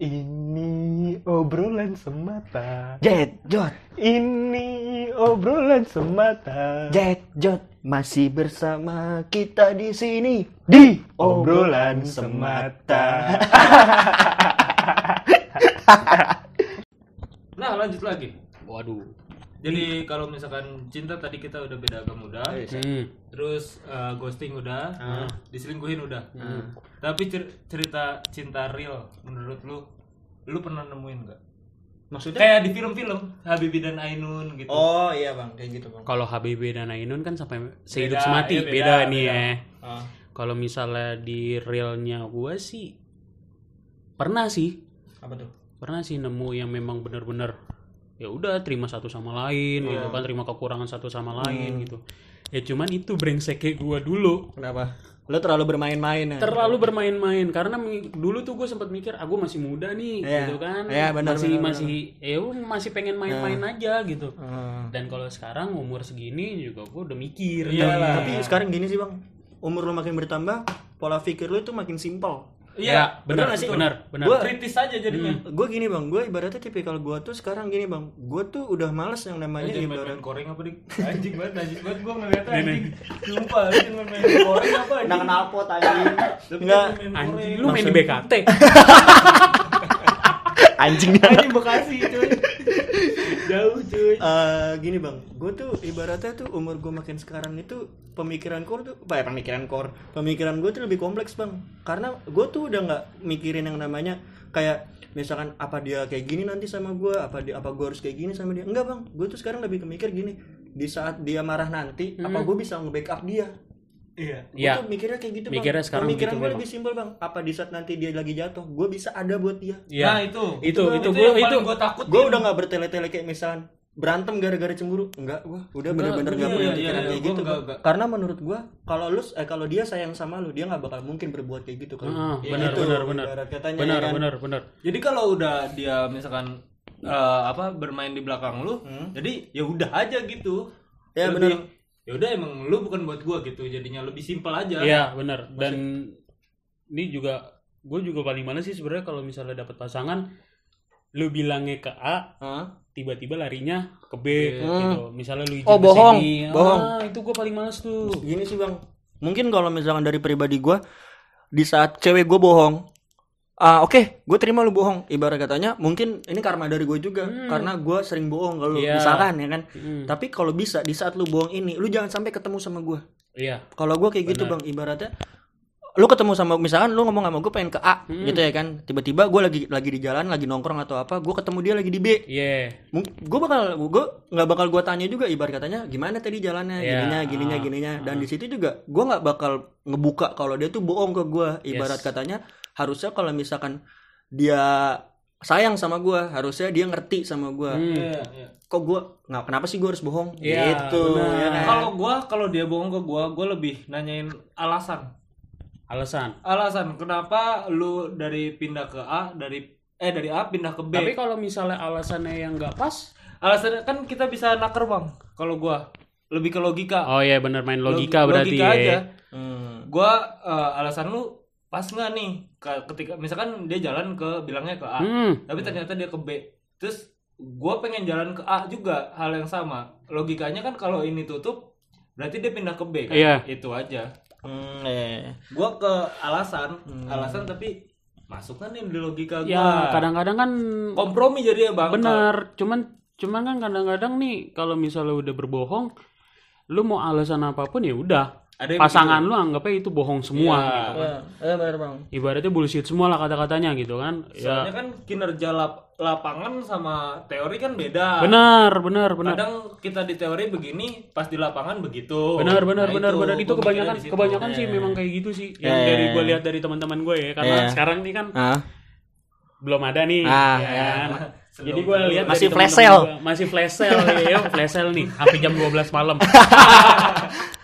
Ini obrolan semata. Jet Jot, Ini obrolan semata. Jet Jot masih bersama kita di sini Di obrolan semata. Nah lanjut lagi. Waduh. Jadi kalau misalkan cinta tadi kita udah beda agama udah, Hmm. terus uh, ghosting udah, diselingkuhin udah. Tapi cer- cerita cinta real menurut lu, lu pernah nemuin nggak? Maksudnya? Kayak di film-film Habibie dan Ainun gitu. Oh iya bang, kayak gitu bang Kalau Habibie dan Ainun kan sampai sehidup Beda, semati, iya, beda, beda, nih beda. ya. Ah. Kalau misalnya di realnya gua sih pernah sih, Apa tuh? pernah sih nemu yang memang bener-bener ya udah terima satu sama lain gitu kan terima kekurangan satu sama lain gitu ya cuman itu brengseknya gua dulu Kenapa? Lo terlalu bermain-main ya? terlalu bermain-main karena dulu tuh gue sempat mikir aku masih muda nih Iya. gitu kan Iya, benar, masih benar, masih ya gua masih pengen main-main aja gitu Ah. dan kalau sekarang umur segini juga gue udah mikir Iyalah. Tapi sekarang gini sih bang, umur lo makin bertambah, pola pikir lo itu makin simpel. Ya benar sih? benar benar Gua- Kritis aja jadinya. Gue gini bang, gue ibaratnya tipikal gue tuh sekarang gini bang, gue tuh udah males yang namanya Jangan ibarat koreng apa dik? Anjing banget, anjing banget gua ngeliatnya anjing. Sumpah, lu main koreng apa anjing? Nang knalpot anjing. Enggak. anjing lu main di BKT Anjing Anjing Bekasi cuy. Jauh cuy. Eh, gini bang, gue tuh ibaratnya tuh umur gue makin sekarang itu pemikiran core tuh, apa ya pemikiran core, pemikiran gue tuh lebih kompleks bang, karena gue tuh udah nggak mikirin yang namanya kayak misalkan apa dia kayak gini nanti sama gue, apa dia apa gue harus kayak gini sama dia, enggak bang, gue tuh sekarang lebih kemikir gini, di saat dia marah nanti, apa gue bisa nge-backup dia, Iya. Gue ya tuh mikirnya kayak gitu bang. Mikirnya sekarang Pemikiran gitu gue memang. lebih simpel bang. Apa di saat nanti dia lagi jatuh, gue bisa ada buat dia. ya Nah, itu. itu itu yang gue paling itu gua takut. Gue udah nggak bertele-tele kayak misalnya berantem gara-gara cemburu. Enggak, gue udah bener-bener iya, nggak punya iya, pikiran iya, kayak gitu. nggak- Bang. nggak. Karena menurut gue, kalau lu eh kalau dia sayang sama lu, dia nggak bakal mungkin berbuat kayak gitu kan. Ah, Ya benar, gitu, benar, benar. benar ya kan? benar benar Jadi kalau udah dia misalkan eh, apa bermain di belakang lu, jadi ya udah aja gitu. Ya, Lebih- benar. Ya udah emang lu bukan buat gua gitu, jadinya lebih simpel aja. Iya benar dan ini juga gue juga paling males sih sebenarnya kalau misalnya dapat pasangan lu bilangnya ke A Hah? tiba-tiba larinya ke B gitu misalnya lu izin Oh, ke bohong. sini. Bohong. ah, itu gue paling males tuh Gini sih bang, mungkin kalau misalkan dari pribadi gue, di saat cewek gue bohong, ah oke, gue terima lu bohong. Ibarat katanya, mungkin ini karma dari gue juga, karena gue sering bohong kalau Iya. misalkan ya kan. Hmm. Tapi kalau bisa di saat lu bohong ini, lu jangan sampai ketemu sama gue. iya Kalau gue kayak gitu bang, ibaratnya lu ketemu sama misalkan lu ngomong sama gue pengen ke A gitu ya kan tiba-tiba gue lagi lagi di jalan lagi nongkrong atau apa gue ketemu dia lagi di B iya gue bakal gue nggak bakal gue tanya juga ibarat katanya gimana tadi jalannya Iya. gininya gininya Ah, gininya dan di situ juga gue nggak bakal ngebuka kalau dia tuh bohong ke gue ibarat Yes. katanya harusnya kalau misalkan dia sayang sama gue harusnya dia ngerti sama gue Hmm. Iya, iya. kok gue nggak kenapa sih gue harus bohong Iya, gitu ya kan? Kalau gua kalau dia bohong ke gua, gua lebih nanyain alasan. alasan Alasan kenapa lu dari pindah ke A dari eh dari A pindah ke B. tapi kalau misalnya alasannya yang nggak pas Alasannya kan kita bisa naker, Bang. Kalau gua lebih ke logika. oh iya benar main logika Log- berarti logika aja. Hmm. Gua eh, alasan lu pas nggak nih Ke- ketika misalkan dia jalan ke bilangnya ke A, hmm. tapi ternyata dia ke B. Terus gua pengen jalan ke A juga hal yang sama. Logikanya kan kalau ini tutup berarti dia pindah ke B kan. Iya. Itu aja. Hmm, eh. Gua ke alasan, alasan tapi masuk kan nih di logika gua. ya kadang-kadang kan kompromi jadi ya Bang. benar cuman cuman kan kadang-kadang nih kalau misalnya udah berbohong lu mau alasan apa pun ya udah Ada yang pasangan lu anggapnya itu bohong semua Iya. gitu kan. ya, ya benar bang ibaratnya bullshit semua lah kata-katanya gitu kan Soalnya ya kan kinerja lap- lapangan sama teori kan beda. benar benar benar Kadang kita di teori begini, pas di lapangan begitu. benar benar Nah, benar benar itu kebanyakan kebanyakan sih memang kayak gitu sih yang Iya. dari gue lihat dari teman-teman gue ya karena Iya. sekarang nih kan ah belum ada nih Ah, ya iya. kan? jadi gue lihat Masih flash sale. masih flash sale ya flash sale nih sampai jam 12 malam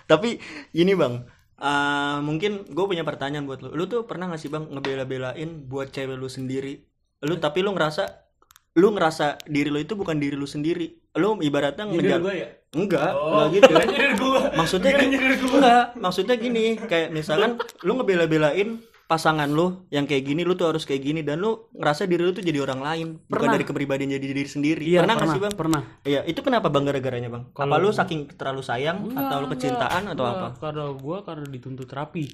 Tapi gini bang, ah, mungkin gue punya pertanyaan buat lu. Lu tuh pernah gak sih bang ngebela-belain buat cewek lu sendiri? Lu tapi lu ngerasa, lu ngerasa diri lu itu bukan diri lu sendiri. Lu ibaratnya ngejar. gua ya? Enggak, Oh, enggak gitu. nyindir gua. Maksudnya gua. enggak, maksudnya gini, kayak misalkan lu ngebela-belain pasangan lu yang kayak gini lu tuh harus kayak gini dan lu ngerasa diri lu tuh jadi orang lain bukan Pernah. dari kepribadian jadi diri sendiri Iya, pernah nggak pernah, sih bang pernah. iya itu kenapa bang gara-garanya bang apa Kalau- lu saking terlalu sayang atau lu kecintaan atau apa Karena gua karena dituntut rapi.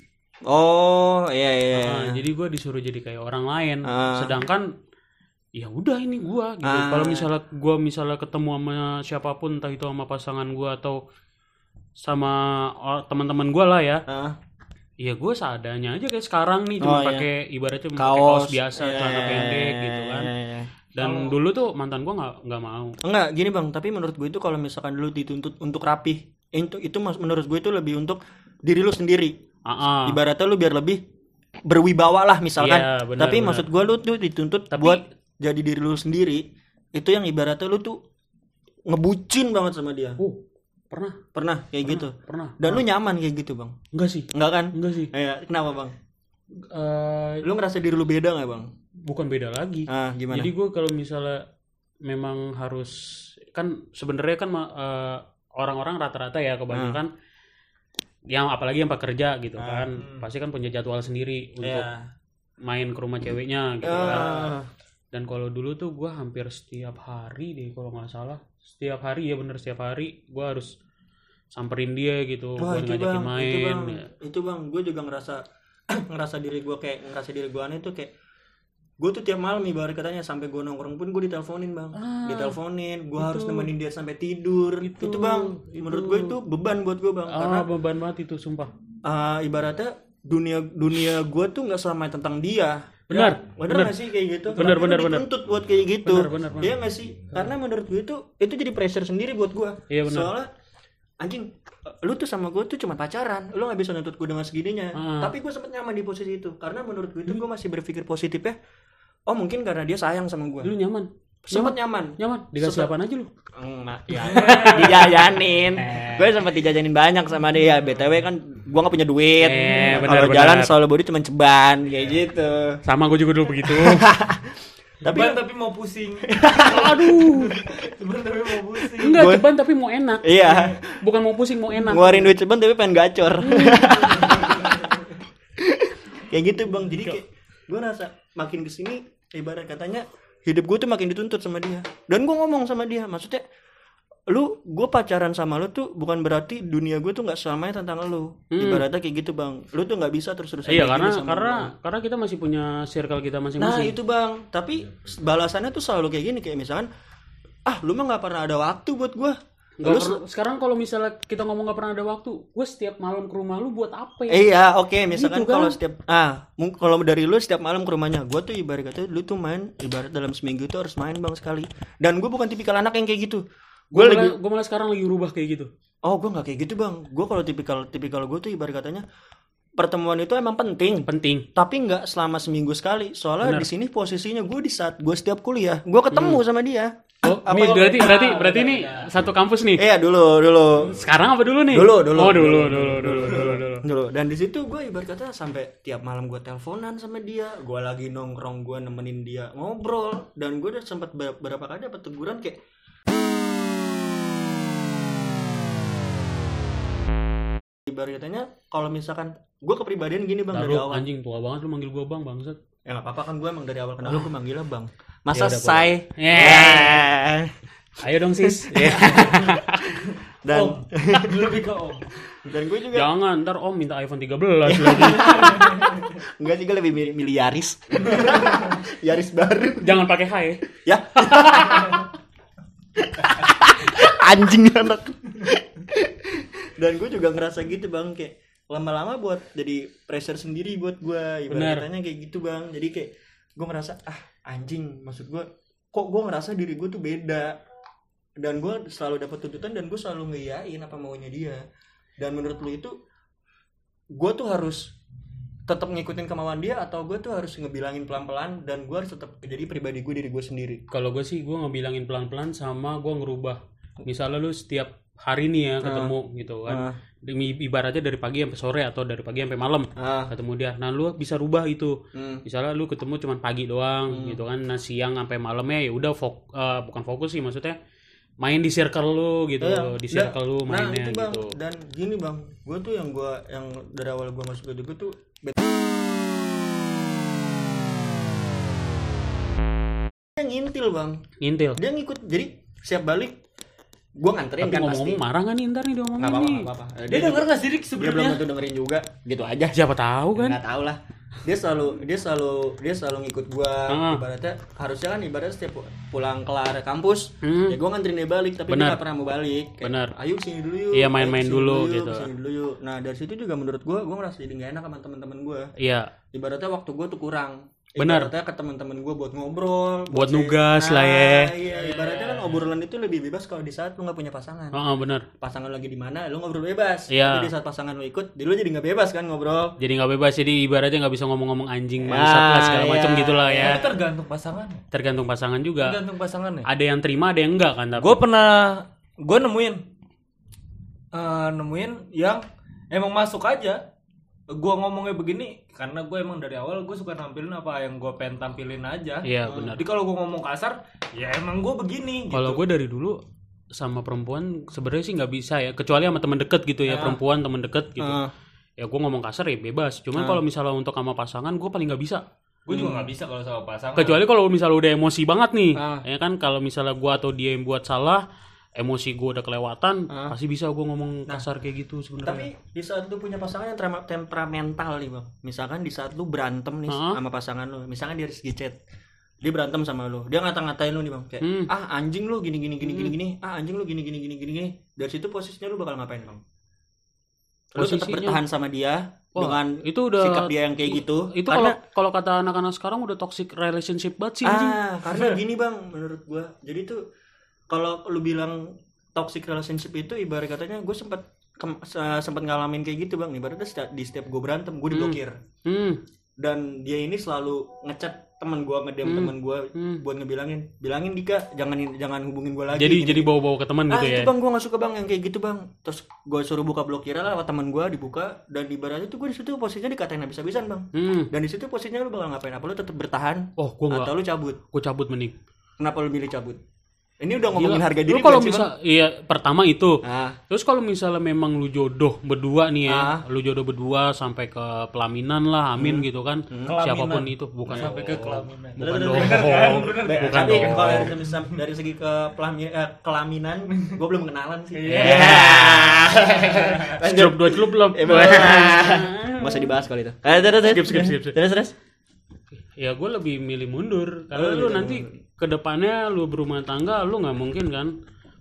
oh iya iya Nah, jadi gua disuruh jadi kayak orang lain. Ah. Sedangkan ya udah ini gua gitu. Ah. Kalau misalnya gua misalnya ketemu sama siapa pun entah itu sama pasangan gua atau sama or- teman-teman gua lah ya. Ah, Iya gue seadanya aja kayak sekarang nih Oh, cuma iya. pakai ibaratnya cuma pakai kaos biasa Iya, celana iya, pendek iya, gitu kan. iya, iya. Dan dulu tuh mantan gua nggak nggak mau. enggak gini bang tapi menurut gue itu kalau misalkan lu dituntut untuk rapih itu itu menurut gue itu lebih untuk diri lu sendiri Ah, ah. ibaratnya lu biar lebih berwibawa lah misalkan Iya, benar, tapi benar. maksud gua lu tuh dituntut Tapi- buat jadi diri lu sendiri itu yang ibaratnya lu tuh ngebucin banget sama dia Oh, pernah, pernah kayak gitu. pernah. dan lu nyaman kayak gitu bang? Enggak sih, enggak kan? Enggak sih. Iya, kenapa bang? Eh, lu ngerasa diri lu beda nggak bang? Bukan beda lagi. ah gimana? Jadi gue kalau misalnya memang harus kan sebenarnya kan eh, orang-orang rata-rata ya kebanyakan yang apalagi yang pekerja gitu kan. pasti kan punya jadwal sendiri untuk Iya. main ke rumah ceweknya gitu kan. Dan kalau dulu tuh gue hampir setiap hari deh kalau nggak salah setiap hari ya bener setiap hari gue harus samperin dia gitu Wah buat itu ngajakin bang, main itu bang, ya. itu bang, gue juga ngerasa ngerasa diri gue kayak ngerasa diri gue aneh tuh kayak gue tuh tiap malam ibarat katanya sampai gue nongkrong pun gue diteleponin bang, Ah, diteleponin, gue itu. harus nemenin dia sampai tidur, itu, Itu, bang, itu. menurut gue itu beban buat gue bang, karena Ah, beban banget itu sumpah. ah, ibaratnya dunia dunia gue tuh nggak selamanya tentang dia. Benar, Ya, benar. nggak sih kayak gitu? Benar, benar, benar. dituntut buat kayak gitu. Benar, benar, benar. Iya nggak sih? Karena menurut gue itu itu jadi pressure sendiri buat gue. Iya, benar. Soalnya anjing lu tuh sama gue tuh cuma pacaran lu nggak bisa nuntut gue dengan segininya Ah. tapi gue sempet nyaman di posisi itu karena menurut gue itu gue masih berpikir positif ya oh mungkin karena dia sayang sama gue Lu nyaman? sempet nyaman Nyaman? Dikasih apaan aja lu? Enggak, ya. dijajanin. gue sempat dijajanin banyak sama dia. BTW kan gue nggak punya duit. Eh, Kalau benar, jalan selalu body cuma ceban kayak gitu. Sama gue juga dulu begitu. tapi tapi mau pusing Aduh. sebenarnya tapi mau pusing Enggak, Gua- ceban tapi mau enak. Iya, Bukan mau pusing, mau enak. ngeluarin duit ceban tapi pengen gacor. kayak gitu bang. Jadi kayak gue rasa makin ke sini ibarat katanya hidup gue tuh makin dituntut sama dia. Dan gue ngomong sama dia, maksudnya lu gue pacaran sama lu tuh bukan berarti dunia gue tuh nggak selamanya tentang lu ibaratnya kayak gitu bang lu tuh nggak bisa terus terusan Iya, karena sama karena gua. karena kita masih punya circle kita Nah masing-masing. itu bang, tapi balasannya tuh selalu kayak gini kayak misalkan, ah lu mah nggak pernah ada waktu buat gua. Nggak Lu perlu- sekarang kalau misalnya kita ngomong nggak pernah ada waktu, gue setiap malam ke rumah lu buat apa ya? Iya oke misalkan Gitu kan? kalau setiap ah kalau dari lu setiap malam ke rumahnya, gua tuh ibarat kata lu tuh main ibarat dalam seminggu tuh harus main bang sekali. Dan gue bukan tipikal anak yang kayak gitu. Gue Gue malah, sekarang lagi rubah kayak gitu. oh gue nggak kayak gitu bang. Gue kalau tipikal tipikal gue tuh ibarat katanya pertemuan itu emang penting. Penting. Tapi nggak selama seminggu sekali. Soalnya di sini posisinya gue di saat gue setiap kuliah, gue ketemu sama dia. Oh, Apa ini berarti berarti berarti ini satu kampus nih. Iya dulu dulu Sekarang apa dulu nih? Dulu, dulu. Oh, dulu, dulu, dulu, dulu, dulu. dulu dan di situ gue ibarat kata sampai tiap malam gue teleponan sama dia gue lagi nongkrong gue nemenin dia ngobrol dan gue udah sempat ber- beberapa kali dapat teguran kayak ibarat katanya kalau misalkan gue kepribadian gini bang dari Lalu awal. anjing tua banget lu manggil gua Bang, bangsat. ya nggak apa-apa kan gue emang dari awal kenal lu gue manggilnya bang. Masa Ya. Say Yeah. Ayo dong, Sis. dan lebih ke om. Dan gue juga Jangan, ntar Om minta iPhone 13 lagi. enggak gue lebih milih, milih Yaris Yaris baru. Jangan pakai H ya. ya. Anjing anak dan gue juga ngerasa gitu bang. Kayak lama-lama buat jadi pressure sendiri buat gue ibaratnya kayak gitu bang. Jadi kayak gue ngerasa ah anjing maksud gue kok gue ngerasa diri gue tuh beda? Dan gue selalu dapat tuntutan dan gue selalu ngeyain apa maunya dia. Dan menurut lu itu gue tuh harus tetap ngikutin kemauan dia atau gue tuh harus ngebilangin pelan-pelan dan gue harus tetap jadi pribadi gue diri gue sendiri? Kalau gue sih gue ngebilangin pelan-pelan sama gue ngerubah. Misalnya lu setiap hari ini ya ah. ketemu uh, gitu kan. Uh. demi ibaratnya dari pagi sampai sore atau dari pagi sampai malam uh. ketemu dia. Nah lu bisa rubah itu. Hmm. misalnya lu ketemu cuman pagi doang hmm. gitu kan. Nah siang sampai malamnya ya udah fok uh, bukan fokus sih maksudnya main di circle lu gitu iya. di circle lu nah, mainnya nah, itu bang, gitu. Dan gini bang. Gue tuh yang gua yang dari awal gue masuk ke juga tuh yang intil bang. Intil dia ngikut. Jadi siap balik gue nganterin Tapi kan pasti ngomong-ngomong marah nggak nih ntar nih dia ngomongin nggak apa-apa nih? nggak apa-apa Eh, Dia denger gak sih Dik dia belum tentu dengerin juga gitu aja Siapa tahu kan? nggak tahu lah dia selalu dia selalu dia selalu ngikut Ah. ibaratnya harusnya kan ibaratnya setiap pulang kelar kampus Hmm. ya gua nganterin dia balik tapi Benar. dia nggak pernah mau balik Kayak, Benar. ayo sini dulu yuk Iya, main-main dulu yuk, gitu. ke sini dulu yuk nah dari situ juga menurut gua gua ngerasa jadi nggak enak sama teman-teman gua Iya. ibaratnya waktu gua tuh kurang Benar. ibaratnya ke teman-teman gua buat ngobrol Buat sharing. nugas lah ya. iya ibaratnya kan obrolan itu lebih bebas kalau di saat lu nggak punya pasangan Oh, bener. pasangan lu lagi di mana lu ngobrol bebas Iya. tapi di saat pasangan lu ikut di lu jadi nggak bebas kan ngobrol Jadi nggak bebas, jadi ibaratnya nggak bisa ngomong-ngomong anjing, bangsat lah segala iya. macam gitulah ya. Tapi tergantung pasangannya. Tergantung pasangan juga. Tergantung pasangannya. Ada yang terima, ada yang enggak kan? Tapi. Gue pernah gue nemuin eh, nemuin yang emang masuk aja. Gue ngomongnya begini karena gue emang dari awal gue suka nampilin apa yang gue pengen tampilin aja. Iya benar. Jadi kalau gue ngomong kasar, ya emang gue begini. Kalau gitu. gue dari dulu sama perempuan sebenarnya sih nggak bisa ya, kecuali sama temen deket gitu ya, perempuan temen deket gitu. Ah. Ya gue ngomong kasar ya bebas. Cuman kalau misalnya untuk sama pasangan, gue paling nggak bisa. gue juga nggak bisa kalau sama pasangan. Kecuali kalau misalnya udah emosi banget nih, Ah. ya kan kalau misalnya gue atau dia yang buat salah, emosi gue udah kelewatan, pasti bisa gue ngomong kasar kayak gitu sebenarnya. Tapi di saat lu punya pasangan yang temperamental nih bang, misalkan di saat lu berantem nih Hah? sama pasangan lu, misalkan dia segi chat, dia berantem sama lu, dia ngata-ngatain lu nih bang, kayak Hmm. ah anjing lu gini gini gini gini gini, ah anjing lu gini gini gini gini gini, dari situ posisinya lu bakal ngapain bang? Lu tetap bertahan sama dia Wah, dengan itu udah sikap dia yang kayak gitu, itu karena kalau kalau kata anak-anak sekarang udah toxic relationship banget sih anjing. ah karena gini bang, menurut gua, jadi tuh kalau lu bilang toxic relationship itu ibarat katanya gue sempat sempat ngalamin kayak gitu bang. Ibaratnya setiap- di setiap gue berantem gue diblokir. Hmm, dan dia ini selalu ngechat teman gua ngedem teman gua hmm. buat ngebilangin bilangin Dika jangan jangan hubungin gua lagi. Jadi gini. jadi bawa-bawa ke teman ah gitu itu ya. bang gua nggak suka bang yang kayak gitu bang. Terus gua suruh buka blokir lah lewat teman gua dibuka dan ibaratnya tuh gua di situ posisinya dikatain habis-habisan bang. Hmm. dan di situ posisinya lu bakal ngapain? Apa lu tetap bertahan Oh, gua nggak, atau lu cabut? Gua cabut mending. kenapa lu milih cabut ini udah Gila. ngomongin harga diri Lu kalau misal iya pertama itu. Bang? ah Terus kalau misalnya memang lu jodoh berdua nih ya, Ah. lu jodoh berdua sampai ke pelaminan lah, amin gitu kan. Siapa pun itu bukan sampai ke kelaminan. bukan Bener, dong. bener kan? Bukan tapi dong. kalau dari, segi- dari segi ke pelami- eh, kelaminan gua belum kenalan sih Iya. Celup dua celup belum. Usah dibahas kali itu. Eh, terus, terus. Skip, skip, skip. Terus, terus. Ya gue lebih milih mundur karena Oh, lu gitu. nanti ke depannya lu berumah tangga lu nggak mungkin kan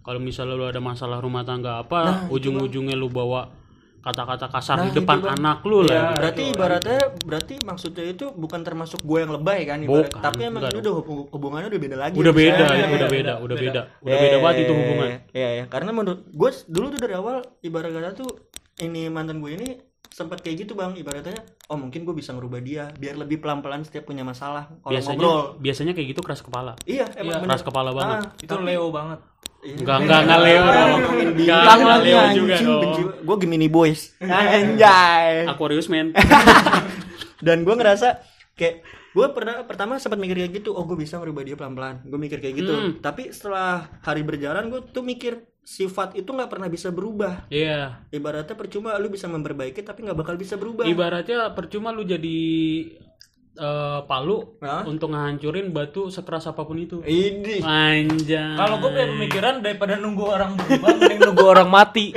kalau misalnya lu ada masalah rumah tangga apa ujung-ujungnya lu bawa kata-kata kasar di depan anak lu lah Berarti ibaratnya, berarti maksudnya itu bukan termasuk gue yang lebay kan ibarat. Bukan, Tapi emang ini udah hubung- hubungannya udah beda lagi. udah beda Iya, itu iya, udah iya. beda udah beda udah beda banget itu hubungan Iya, iya. Karena menurut gue dulu tuh dari awal ibarat kata tuh ini mantan gue ini sempat kayak gitu bang. Ibaratnya oh mungkin gue bisa ngerubah dia biar lebih pelan-pelan setiap punya masalah kalau biasanya ngobrol. biasanya kayak gitu keras kepala. Iya emang bener. keras kepala banget. Ah, Itu Leo banget. iya. enggak enggak enggak Leo dong. enggak enggak Leo juga dong. gue Gemini Boys. Anjay. Aquarius man. Dan gue ngerasa kayak gue pernah pertama sempat mikir kayak gitu oh gue bisa merubah dia pelan pelan gue mikir kayak gitu. Hmm. tapi setelah hari berjalan gue tuh mikir sifat itu nggak pernah bisa berubah iya ibaratnya percuma lu bisa memperbaiki tapi nggak bakal bisa berubah ibaratnya percuma lu jadi eh, palu Hah? untuk ngehancurin batu sekeras apa pun itu ini Anjay. Kalau gue punya pemikiran daripada nunggu orang berubah, mending nunggu orang mati.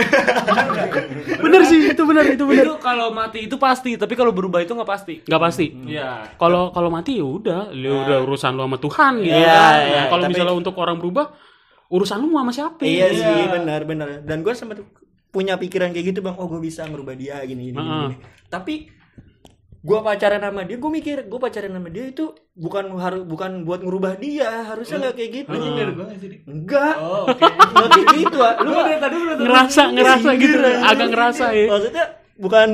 bener sih itu bener itu bener. itu kalau mati itu pasti, tapi kalau berubah itu nggak pasti. Nggak pasti. Iya. Kalau kalau mati ya udah, lu udah urusan lu sama Tuhan gitu. Iya, kan. iya, Nah, kalau tapi- misalnya untuk orang berubah, urusan lu sama siapa? iya sih benar benar dan gue sempat punya pikiran kayak gitu bang oh gue bisa merubah dia gini gini, gini, Heeh. gini. tapi gue pacaran sama dia gue mikir gue pacaran sama dia itu bukan harus bukan buat ngerubah dia harusnya nggak kayak gitu enggak Oh, nggak kayak gitu ah. lu Dari tadi udah Ngerasa ngerasa gitu, Sindir, anjing. agak ngerasa ya. maksudnya bukan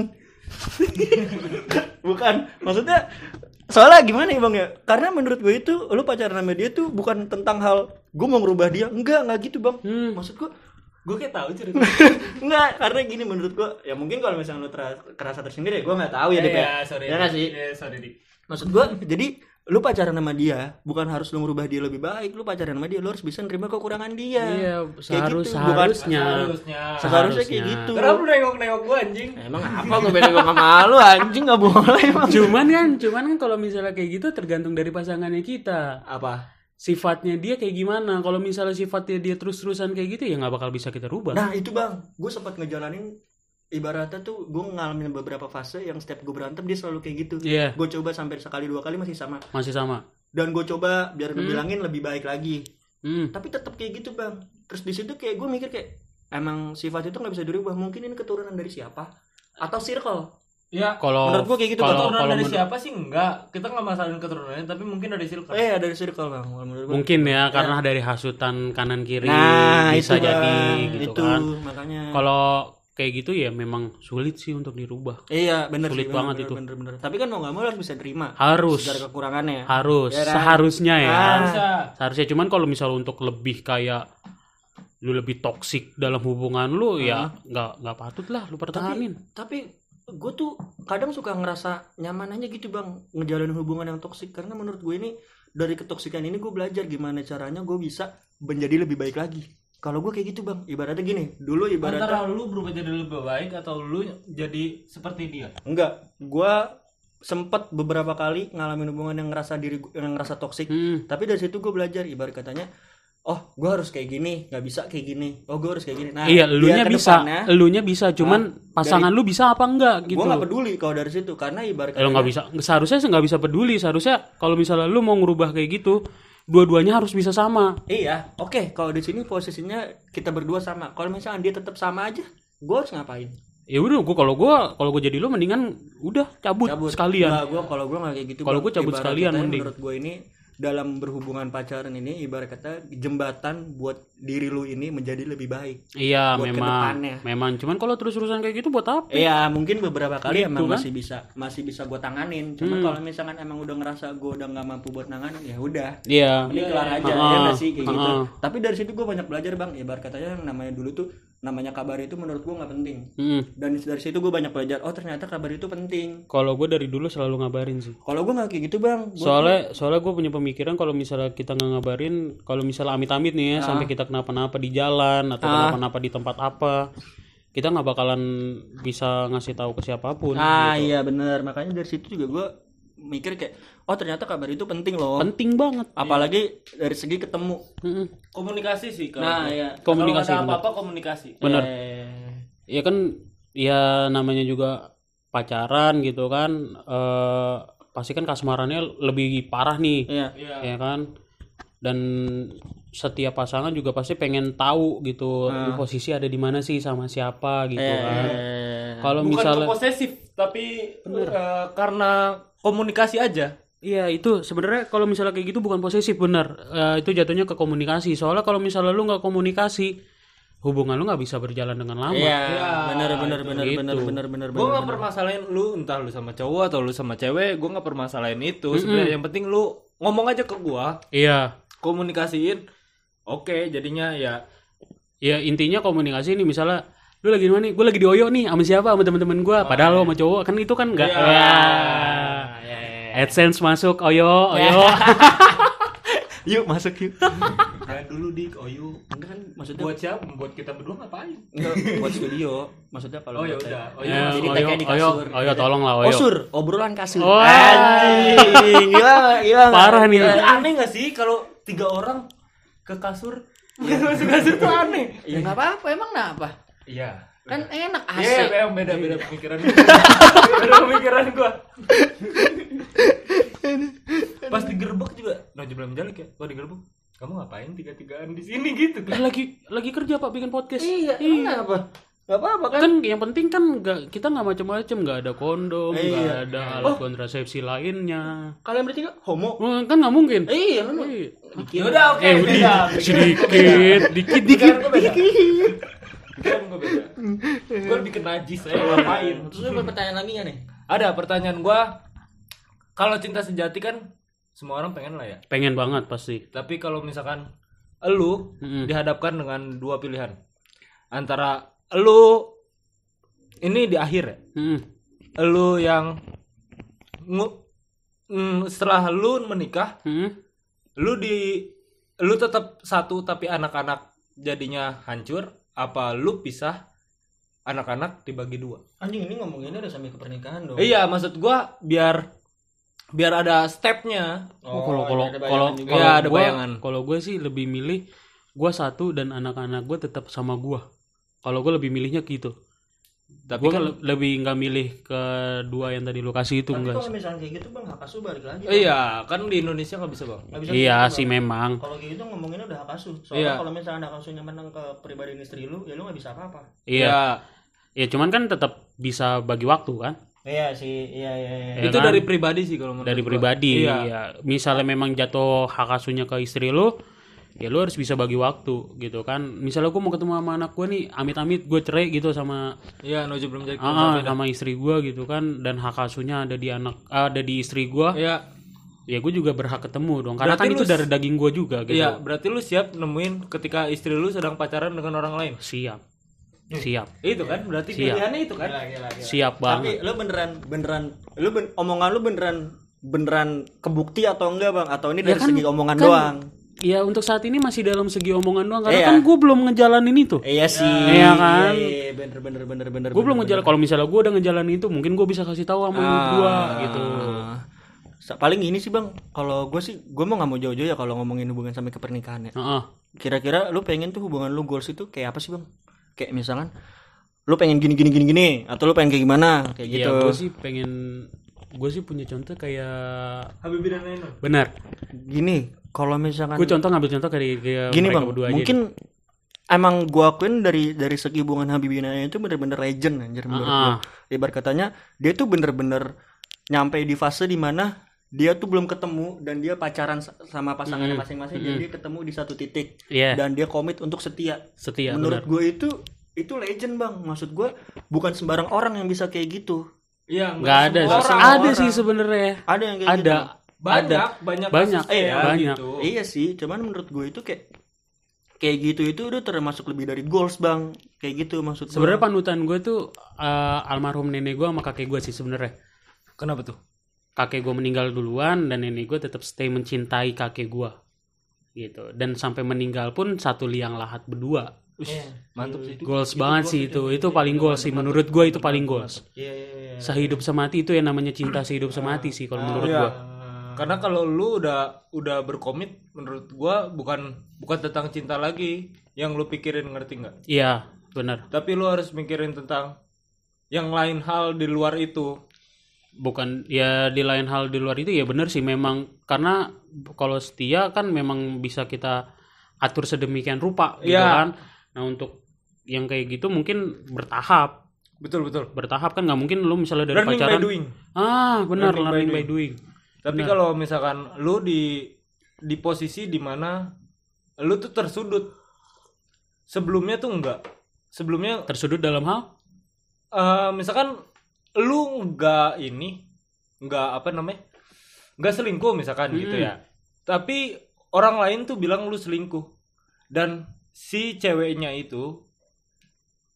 bukan maksudnya soalnya gimana ya bang ya karena menurut gue itu lu pacaran sama dia tuh bukan tentang hal gue mau ngerubah dia enggak enggak gitu bang Hmm. maksud gue Gue kayak tahu cerita. enggak karena gini menurut gue ya mungkin kalau misalnya lu tera- kerasa tersindir ya gue nggak tahu ya deh Iya, sorry. ya nggak sih Iya, sorry, Dik. maksud gue jadi lu pacaran sama dia bukan harus lu merubah dia lebih baik lu pacaran sama dia lu harus bisa nerima kekurangan dia Iya, Kayak seharus gitu, bukan- seharusnya. Seharusnya. seharusnya kayak gitu Kenapa lu nengok-nengok gue anjing? emang apa gue beda gue sama lu anjing nggak boleh emang Cuman kan, cuman kan kalau misalnya kayak gitu tergantung dari pasangannya kita. apa sifatnya dia kayak gimana kalau misalnya sifatnya dia terus-terusan kayak gitu ya nggak bakal bisa kita rubah Nah itu bang, gue sempat ngejalanin ibaratnya tuh gue ngalamin beberapa fase yang setiap gue berantem dia selalu kayak gitu. iya Gue coba sampai sekali dua kali masih sama. masih sama Dan gue coba biar Hmm. ngebilangin lebih baik lagi. Hmm. Tapi tetap kayak gitu bang. Terus di situ kayak gue mikir kayak emang sifat itu nggak bisa dirubah. Mungkin ini keturunan dari siapa? Atau circle? Ya, kalau Menurut gue kayak gitu kalau- keturunan kalau dari menur- siapa sih enggak. Kita nggak masalahin keturunannya, tapi mungkin dari circle. Eh dari circle bang. Menurut gue. mungkin ya karena dari hasutan kanan kiri Nah bisa itu jadi bang. gitu itu kan makanya. kalau kayak gitu ya memang sulit sih untuk dirubah Iya bener Sulit sih, banget bener, itu. Bener, bener, Tapi kan mau nggak mau harus bisa terima. harus Segala kekurangannya. harus Ya kan? seharusnya ya Ah. Bisa. seharusnya cuman kalau misal untuk lebih kayak lu lebih toksik dalam hubungan lu ya nggak nggak patut lah lu pertahanin tapi gue tuh kadang suka ngerasa nyaman aja gitu bang ngejalanin hubungan yang toksik karena menurut gue ini dari ketoksikan ini gue belajar gimana caranya gue bisa menjadi lebih baik lagi kalau gue kayak gitu bang ibaratnya gini dulu ibaratnya Antara lu berubah jadi lebih baik atau lu jadi seperti dia. enggak gue sempet beberapa kali ngalamin hubungan yang ngerasa diri yang ngerasa toksik Hmm. tapi dari situ gue belajar ibarat katanya oh gue harus kayak gini nggak bisa kayak gini oh gue harus kayak gini nah iya elunya bisa ke depannya, elunya bisa cuman pasangan lu bisa apa enggak gitu gue nggak peduli kalau dari situ karena ibarat Eh, lu nggak bisa seharusnya sih nggak bisa peduli seharusnya kalau misalnya lu mau ngubah kayak gitu dua-duanya harus bisa sama Iya, oke. Kalau di sini posisinya kita berdua sama. Kalau misalnya dia tetap sama aja, gue harus ngapain? ya udah gua kalau gua kalau gua jadi lu mendingan udah cabut, sekalian Nggak, gua kalau gue nggak kayak gitu. Kalau gua cabut sekalian katanya mending. Menurut gue ini dalam berhubungan pacaran ini ibarat kata jembatan buat diri lu ini menjadi lebih baik. iya buat memang ke depannya. memang cuman kalau terus-terusan kayak gitu buat apa Iya, mungkin beberapa kali Gitu emang kan? masih bisa masih bisa gue tanganin. Cuman Hmm. kalau misalkan emang udah ngerasa gue udah nggak mampu buat nanganin, ya udah. iya Mending kelar aja Ah, ya nggak sih kayak gitu. Tapi dari situ gue banyak belajar bang. Ibarat katanya yang namanya dulu tuh namanya kabar itu menurut gue nggak penting. Mm. dan dari situ gue banyak belajar oh ternyata kabar itu penting kalau gue dari dulu selalu ngabarin sih kalau gue nggak kayak gitu bang Gua- soalnya soalnya gue punya pemikiran kalau misalnya kita nggak ngabarin kalau misalnya amit-amit nih ya sampai kita kenapa-napa di jalan atau Ah. kenapa-napa di tempat apa kita nggak bakalan bisa ngasih tahu ke siapa pun ah gitu. iya bener makanya dari situ juga gue mikir kayak oh ternyata kabar itu penting loh. Penting banget. Apalagi dari segi ketemu. Komunikasi sih kalau. nah ya komunikasi Kalau ada apa-apa komunikasi. Bener. Eh, ya kan ya namanya juga pacaran gitu kan eh pasti kan kasmarannya lebih parah nih. Iya. Iya. ya kan? Dan setiap pasangan juga pasti pengen tahu gitu lu posisi ada di mana sih sama siapa gitu kan. eh, kalau Bukan misalnya posesif, tapi eh, karena komunikasi aja. iya itu sebenarnya kalau misalnya kayak gitu bukan posesif bener Eh, itu jatuhnya ke komunikasi soalnya kalau misalnya lu nggak komunikasi hubungan lu nggak bisa berjalan dengan lama iya Iya, bener bener bener gitu. bener bener bener Gue bener nggak permasalahin lu entah lu sama cowok atau lu sama cewek, gue nggak permasalahin itu. Sebenarnya yang penting lu ngomong aja ke gua, iya komunikasiin. Oke, jadinya ya ya intinya komunikasi ini misalnya lu lagi di mana nih gue lagi di Oyo nih sama siapa sama teman-teman gue padahal lo sama cowok kan itu kan enggak Iya. ya. Iya, AdSense masuk Oyo Oyo yuk masuk yuk jangan dulu dik oyu. enggak kan maksudnya Buat siapa? Buat kita berdua ngapain? enggak buat studio maksudnya kalau Oh ya udah. Oh Ya, ya. Jadi Oyo tag-nya di Oyo kasur. Oyo tolong lah Oyo Osur, obrolan kasur. Wah. Anjing, gila, gila. Parah nih. Aneh gak sih kalau tiga orang ke kasur? Masuk kasur tuh aneh. Ya nggak apa-apa, emang kenapa? Iya. Kan enak AC. Iya, yeah, beda beda pemikiran gua. beda pemikiran gua. Pas digerebek juga, nah belum jalik ya. Gua digerebek. Kamu ngapain tiga-tigaan di sini gitu Eh, kan? lagi lagi kerja pak bikin podcast Iya, emang kenapa? Gak apa-apa kan? kan yang penting kan nggak kita nggak macam-macam nggak ada kondom nggak Iya. ada alat kontrasepsi lainnya Kalian bertiga homo? Wah, kan nggak mungkin Iya, kan? Iya. Ya udah oke, eh beda. udah sedikit dikit dikit Pikiran Pikiran gua beda. Gua lebih ke najis saya ngapain? Terus lu pertanyaan lagi nggak nih? Ada pertanyaan gua kalau cinta sejati kan semua orang pengen lah ya. pengen banget pasti Tapi kalau misalkan elu Mm-mm. dihadapkan dengan dua pilihan antara elu ini di akhir ya, Mm-mm. elu yang ngu- mm, setelah lu menikah, Mm-mm. lu di lu tetap satu tapi anak-anak jadinya hancur, apa lu pisah anak-anak dibagi dua? Anjing ini ngomonginnya udah sampai ke pernikahan dong. Iya, maksud gua biar biar ada stepnya Oh, kalau kalau ada kalau kalau Iya, ada gua- bayangan. kalau gue sih lebih milih gue satu dan anak-anak gue tetap sama gue. Kalau gue lebih milihnya gitu. Tapi gue kan lebih nggak milih ke dua yang tadi lokasi itu Tapi enggak. kalau misalnya kayak gitu bang, hak asuh balik lagi. Bang. iya kan di Indonesia nggak bisa bang Nggak bisa Iya gitu, sih Bang. memang. Kalau kayak gitu ngomonginnya udah hak asuh. Soalnya Iya. kalau misalnya hak asuhnya menang ke pribadi istri lu, ya lu nggak bisa apa-apa. Iya. Ya cuman kan tetap bisa bagi waktu kan. Iya sih, iya iya iya. Ya itu kan? dari pribadi sih kalau menurut Dari gua. pribadi. iya Ya, misalnya memang jatuh hak asuhnya ke istri lu, ya lu harus bisa bagi waktu gitu kan. Misalnya gue mau ketemu sama anak gue nih, amit-amit gue cerai gitu sama iya Nojo belum jadi ah, sama istri gue gitu kan dan hak asuhnya ada di anak ada di istri gue iya ya gue juga berhak ketemu dong karena Berarti kan itu dari daging gue juga gitu iya berarti lu siap nemuin ketika istri lu sedang pacaran dengan orang lain siap siap itu kan berarti Siap. pilihannya itu kan Gila, gila, gila. siap Tapi banget lu beneran beneran lu ben- omongan lu beneran beneran kebukti atau enggak bang? Atau ini Ya dari kan- segi omongan kan- doang? Ya untuk saat ini masih dalam segi omongan doang karena Iya. kan gue belum ngejalanin itu Iya sih. Iya kan? Iya, iya, bener bener bener bener. gue belum ngejalan kalau misalnya gue udah ngejalanin itu mungkin gue bisa kasih tahu sama gue gitu Ah. Paling ini sih bang, kalau gue sih gue mau nggak mau jauh-jauh ya kalau ngomongin hubungan sampai ke pernikahan ya. Heeh. Kira-kira lu pengen tuh hubungan lu goals itu kayak apa sih bang? Kayak misalkan lu pengen gini gini gini gini atau lu pengen kayak gimana kayak Iya, gitu. gue sih pengen gue sih punya contoh kayak Habibie dan Ainun benar. Gini, kalau misalkan gue contoh ngambil contoh kayak kayak gini mereka bang berdua aja mungkin emang gua akuin dari dari segi hubungan Habibie Naya itu bener-bener legend anjir menurut Ah, gua. ibarat katanya dia tuh bener-bener nyampe di fase di mana dia tuh belum ketemu dan dia pacaran sa- sama pasangannya masing-masing dan dia ketemu di satu titik. Iya, dan dia komit untuk setia. Setia menurut gue itu itu legend bang. Maksud gua bukan sembarang orang yang bisa kayak gitu iya Nggak ada orang. ada Orang. sih sebenarnya. ada yang kayak Ada gitu banyak banyak Banyak, kasusnya iya, banyak. gitu. iya sih cuman menurut gue itu kayak kayak gitu itu udah termasuk lebih dari goals bang kayak gitu maksud gua. Sebenarnya panutan gue tuh eh, almarhum nenek gue sama kakek gue sih sebenarnya. kenapa tuh Kakek gue meninggal duluan dan nenek gue tetap stay mencintai kakek gue. Gitu. Dan sampai meninggal pun satu liang lahat berdua. Mantap sih Goals banget sih itu. Itu paling goals sih menurut gue itu paling goals. Iya, iya, iya. Sehidup semati itu yang namanya cinta sehidup semati sih kalau menurut Iya. gue. karena kalau lu udah udah berkomit menurut gua bukan bukan tentang cinta lagi yang lu pikirin ngerti nggak Iya, benar. tapi lu harus mikirin tentang yang lain hal di luar itu bukan ya di lain hal di luar itu ya benar sih memang karena kalau setia kan memang bisa kita atur sedemikian rupa gitu Iya. kan nah untuk yang kayak gitu mungkin bertahap. Betul betul. Bertahap kan nggak mungkin lu misalnya dari learning by pacaran doing. Ah benar Learning by learning by doing. tapi kalau misalkan lu di di posisi di mana lu tuh tersudut sebelumnya tuh enggak sebelumnya tersudut dalam hal? Eh misalkan lu enggak ini enggak apa namanya enggak selingkuh misalkan gitu Hmm. ya. Tapi orang lain tuh bilang lu selingkuh. Dan si ceweknya itu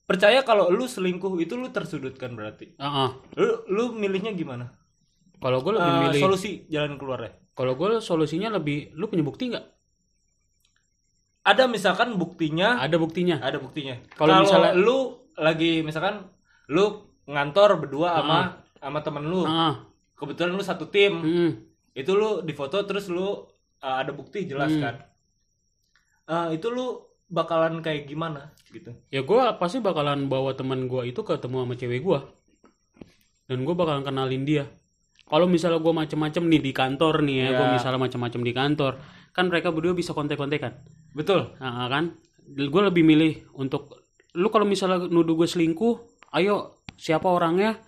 percaya kalau lu selingkuh itu lu tersudutkan berarti. Ah, ah. lu lu milihnya gimana? Kalau gue lebih Eh, milih solusi jalan keluarnya. Kalau gue solusinya lebih lu punya bukti nggak? Ada misalkan buktinya. Ada buktinya. Ada buktinya. Kalau misalnya- lu lagi misalkan lu ngantor berdua sama sama temen lu. Ah kebetulan lu satu tim. Hmm. itu lu difoto terus lu uh, ada bukti jelas Hmm. kan? Uh, itu lu bakalan kayak gimana gitu. Ya gue pasti bakalan bawa teman gue itu ketemu sama cewek gue dan gue bakalan kenalin dia. Kalau misalnya gue macem-macem nih di kantor nih ya, gue Ya. misalnya macem-macem di kantor kan mereka berdua bisa kontek-kontekan. Betul. Nah, kan? Gue lebih milih untuk lu kalau misalnya nuduh gue selingkuh ayo siapa orangnya?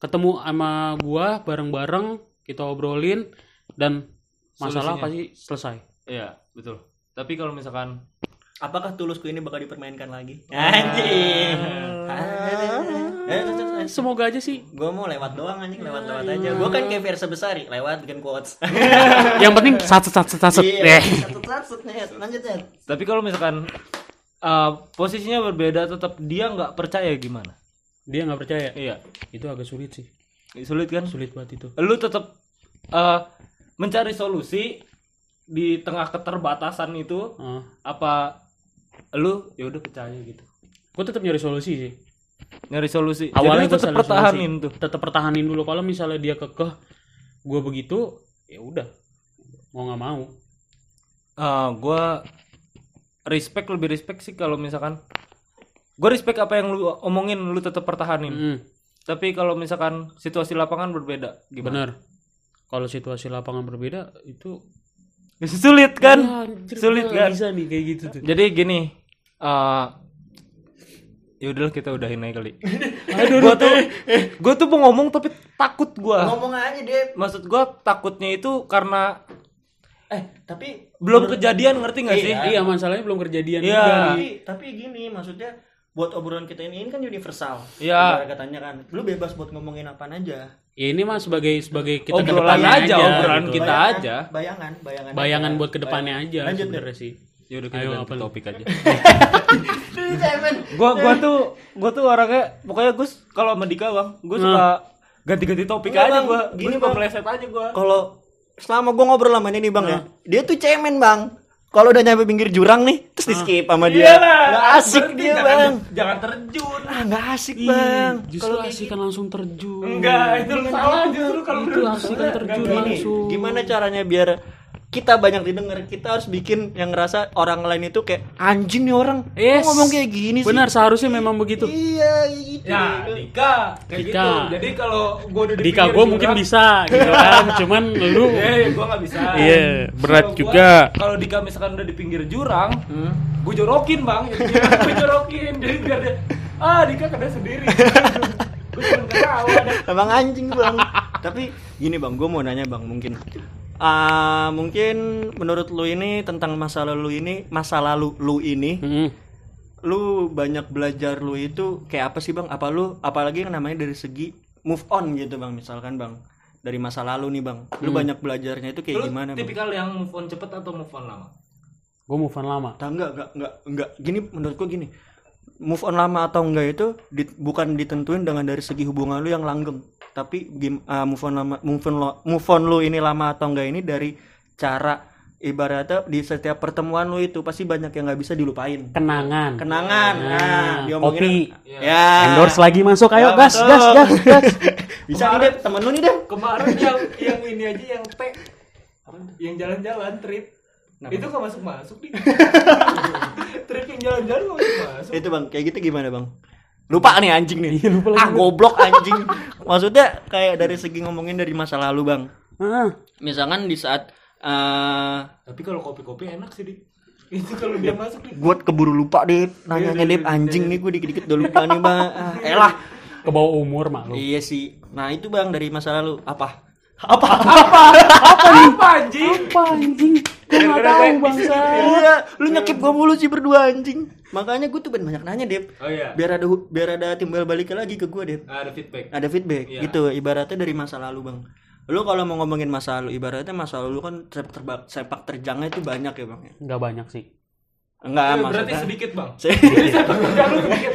Ketemu sama gue bareng-bareng kita obrolin dan masalah Solusinya. pasti selesai. Iya betul. Tapi kalau misalkan apakah tulusku ini bakal dipermainkan lagi? Anjing. Eh, semoga aja sih. Gue mau lewat doang anjing. Lewat lewat aja. Gue kan kayak Versa Besari lewat bikin quotes. Yang penting satu satu satu iya eh. satu satu net. Lanjut tapi kalau misalkan uh, posisinya berbeda tetap dia nggak percaya gimana? Dia nggak percaya? Iya. Itu agak sulit sih. Sulit kan? Sulit banget itu. Lu tetap uh, mencari solusi di tengah keterbatasan itu Ah. apa lu ya udah percaya gitu. Gue tetap nyari solusi sih. Nyari solusi. Awalnya gue tetap pertahanin tuh. Tetap pertahanin dulu. Kalau misalnya dia kekeh gue begitu ya udah. Mau nggak mau. Eh, gua respect lebih respect sih kalau misalkan gue respect apa yang lu omongin lu tetap pertahanin. Mm, Tapi kalau misalkan situasi lapangan berbeda, gimana? bener. Kalau situasi lapangan berbeda itu Sulit kan? Ya, Sulit gua kan? bisa nih kayak gitu tuh. Jadi gini, eh ya udahlah kita udahin aja kali. aduh gua tuh gua tuh mau ngomong tapi takut gua. ngomong aja deh Maksud gua takutnya itu karena eh tapi belum kejadian ngerti nggak sih? iya masalahnya belum kejadian Iya. tapi tapi gini maksudnya buat obrolan kita ini, ini kan universal Iya. Katanya kan lu bebas buat ngomongin apa aja ya ini mah sebagai sebagai kita Obrolan ke depannya aja, obrolan gitu. kita Bayangan, aja. bayangan bayangan bayangan aja. buat ke depannya Bayangan. aja lanjut deh sih Ya udah kita Ayo, ganti apa topik aja. Gua gua tuh gua tuh orangnya pokoknya Gus kalau sama Dika bang gua suka ganti-ganti topik Enggak, aja Bang. gua Gini, Bang. meleset aja gua. Kalau selama gua ngobrol sama ini nih bang ya dia tuh cemen bang. Kalau udah nyampe pinggir jurang nih terus di skip sama dia. Iyalah, nggak asik berarti dia jangan- bang. jangan terjun. Ah nggak asik Ih, bang. justru kalau asik kan langsung terjun. Enggak itu lu salah justru kalau itu asik kan terjun langsung. gimana caranya biar kita banyak didengar kita harus bikin yang ngerasa orang lain itu kayak anjing nih orang Yes. Kok ngomong kayak gini sih benar seharusnya memang begitu iya gitu ya Dika kayak Dika. gitu jadi kalau gua udah di Dika gue mungkin jurang- bisa gitu kan cuman lu Eh, gua nggak bisa. Iya, berat Kalau gua- juga. Kalau Dika misalkan udah di pinggir jurang, Hmm. gue jorokin bang, gue jorokin, jadi biar dia, ah Dika kena sendiri. gue cuma ketawa dah. Emang anjing bang. Tapi gini bang, gue mau nanya bang, mungkin. Ah mungkin menurut lu ini tentang masa lalu ini, masa lalu lu ini, Mm-mm. lu banyak belajar lu itu kayak apa sih bang? Apa lu, apalagi yang namanya dari segi move on gitu bang, misalkan bang, dari masa lalu nih bang, lu banyak belajarnya itu kayak Lu gimana bang? tipikal yang move on cepet atau move on lama? gue move on lama Nah, enggak, enggak, enggak, enggak. Gini menurut gua gini. Move on lama atau enggak itu di- bukan ditentuin dengan dari segi hubungan lu yang langgeng, tapi gim, ah, move on lama move on lo, move on lu ini lama atau enggak ini dari cara ibaratnya di setiap pertemuan lu itu pasti banyak yang nggak bisa dilupain. kenangan Kenangan. Nah, Nah, diomongin. kopi. Ya. endorse lagi masuk ayo Ya, gas gas gas gas Bisa nih deh, temen lu nih deh. Kemarin yang yang ini aja yang T, yang jalan-jalan trip. Itu gak masuk masuk nih. trip yang jalan-jalan gak masuk masuk. Itu bang, kayak gitu gimana bang? Lupa nih anjing nih. Iya, lupa lagi. ah goblok anjing. Maksudnya kayak dari segi ngomongin dari masa lalu bang. Ah, Misalkan di saat eh Tapi kalau kopi-kopi enak sih, Dik. Itu kalau dia masuk nih. gue keburu lupa deh nanyanya deh anjing nih gue dikit-dikit udah lupa nih bang ah, elah ke bawah umur malu iya sih nah itu bang dari masa lalu apa Apa anjing? apa anjing gue nggak tahu bangsa iya lu nyekip gue mulu sih berdua anjing makanya gue tuh banyak nanya deh Oh iya. biar ada biar ada timbal balik lagi ke gue deh Ada feedback. ada feedback Iya. gitu ibaratnya dari masa lalu bang lu kalau mau ngomongin masa lalu ibaratnya masa lalu kan sepak, terba- sepak terjangnya itu banyak ya bang ya? nggak banyak sih enggak Eh, berarti maksudnya sedikit, Bang. Sedikit.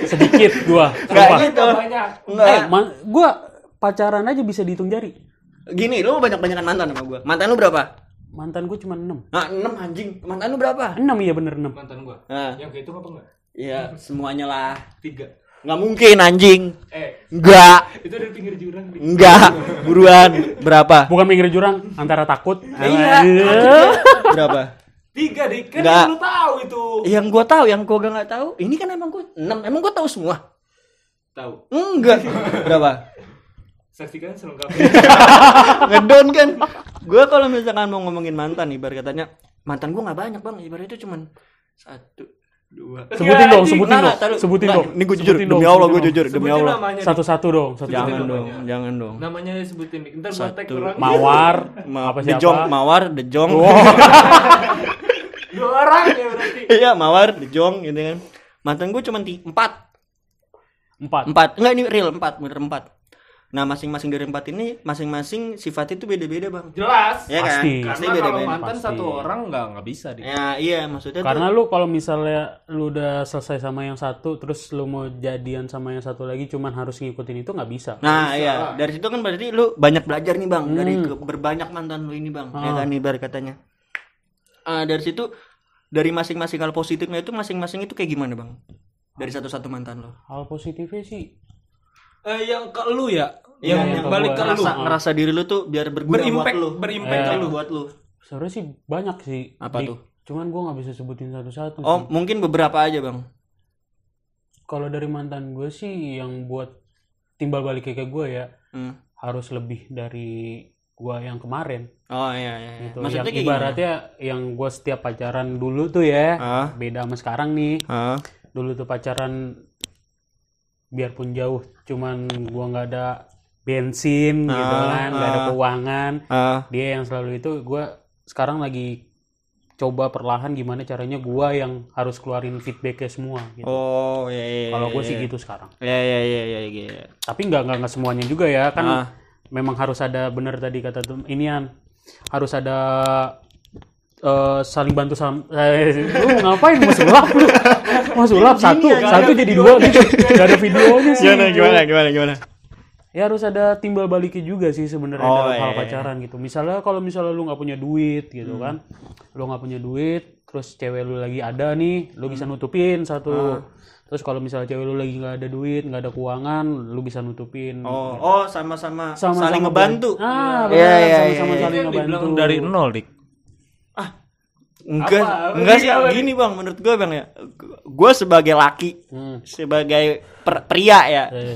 sedikit gua Enggak gitu. banyak. enggak eh ma- gua pacaran aja bisa dihitung jari gini lu mau banyak banyakan mantan sama gue mantan lu berapa mantan gue cuma 6 Nah, 6 anjing. Mantan lu berapa? 6 iya bener 6 Mantan gua. Nah, Yang kehitung apa enggak? iya, semuanya lah. Tiga. Nggak mungkin anjing. Eh, Enggak. itu dari pinggir jurang. Enggak. Buruan. Berapa? bukan pinggir jurang antara takut Iya. Berapa? Tiga, Dik. Kan Enggak. lu tahu itu. Yang gua tahu, yang gua nggak tahu. Ini kan emang gua 6. Emang gua tahu semua. Tahu. Enggak. Berapa? Saksikan selengkapnya. Ngedon kan. Gua kalau misalkan mau ngomongin mantan ibarat katanya mantan gua nggak banyak, Bang. Ibarat itu cuman satu, dua. sebutin dong sebutin dong sebutin dong Ini gua jujur. Sebutin Demi Allah sebutin gua dong. jujur. Demi Sebutin Allah. Dik. satu-satu dong satu Jangan dong, jangan dong. Namanya disebutin, Dik. Ntar gua tag Satu. orang. mawar Ma- apa Dejong, siapa Mawar, Dejong. Dua orang ya berarti. Iya, Mawar, Dejong gitu kan. Mantan gue cuma empat. empat Empat. Enggak ini real empat, bener empat. Nah, masing-masing dari empat ini masing-masing sifatnya itu beda-beda, Bang. Jelas. Ya kan? Pasti. Pasti Karena kalau beda-beda. mantan Pasti. satu orang nggak nggak bisa, Dik. Ya, iya, maksudnya karena tuh lu kalau misalnya lu udah selesai sama yang satu terus lu mau jadian sama yang satu lagi cuman harus ngikutin itu nggak bisa Nah, iya, dari situ kan berarti lu banyak belajar nih, Bang, dari Hmm. ke- berbanyak mantan lu ini, Bang. Ya Ah. kan ibarat katanya. Ah, dari situ dari masing-masing hal positifnya itu masing-masing itu kayak gimana, Bang? Dari satu-satu mantan lo. hal positifnya sih Eh, yang ke lu ya, Iya, yang, yang balik ke lu. ngerasa, ngerasa diri lu tuh biar berguna Berimpact, buat lu. berimpact Iya, ke lu. buat lu. Sebenarnya sih banyak sih. Apa Dik. tuh? Cuman gua nggak bisa sebutin satu-satu. Oh, sih. mungkin beberapa aja, Bang. Kalau dari mantan gue sih yang buat timbal balik kayak gue ya Hmm. harus lebih dari gua yang kemarin. Oh iya iya. iya. Gitu. Maksudnya yang ibaratnya yang gue setiap pacaran dulu tuh ya Ah. beda sama sekarang nih. gimana? Hah? Dulu tuh pacaran biarpun jauh, cuman gua nggak ada bensin gitu Ah, kan, nggak ada ah. keuangan. Ah. Dia yang selalu itu gua sekarang lagi coba perlahan gimana caranya gua yang harus keluarin feedbacknya semua gitu. Oh iya iya. Kalau gue iya, sih iya. gitu sekarang. Iya iya iya iya iya. Tapi nggak nggak nggak semuanya juga ya kan. Ah. Memang harus ada bener tadi kata tuh inian harus ada eh, saling bantu sam eh, lu ngapain mau sulap lu mau sulap satu satu jadi dua gitu gak ada videonya sih Gimana gimana gimana gimana? ya harus ada timbal baliknya juga sih sebenarnya Oh, dalam hal iya, pacaran gitu misalnya kalau misalnya lu nggak punya duit gitu Hmm. kan lu nggak punya duit terus cewek lu lagi ada nih lu bisa nutupin satu Ah. terus kalau misalnya cewek lu lagi nggak ada duit nggak ada keuangan lu bisa nutupin Oh oh sama-sama Sama-sama saling ngebantu. ah Iya, benar iya, iya, sama-sama iya. saling ngebantu dari nol, Dik. Enggak, Apa? enggak sih gini bang, menurut gue bang ya, gue sebagai laki, Hmm. sebagai per- pria ya, Eh,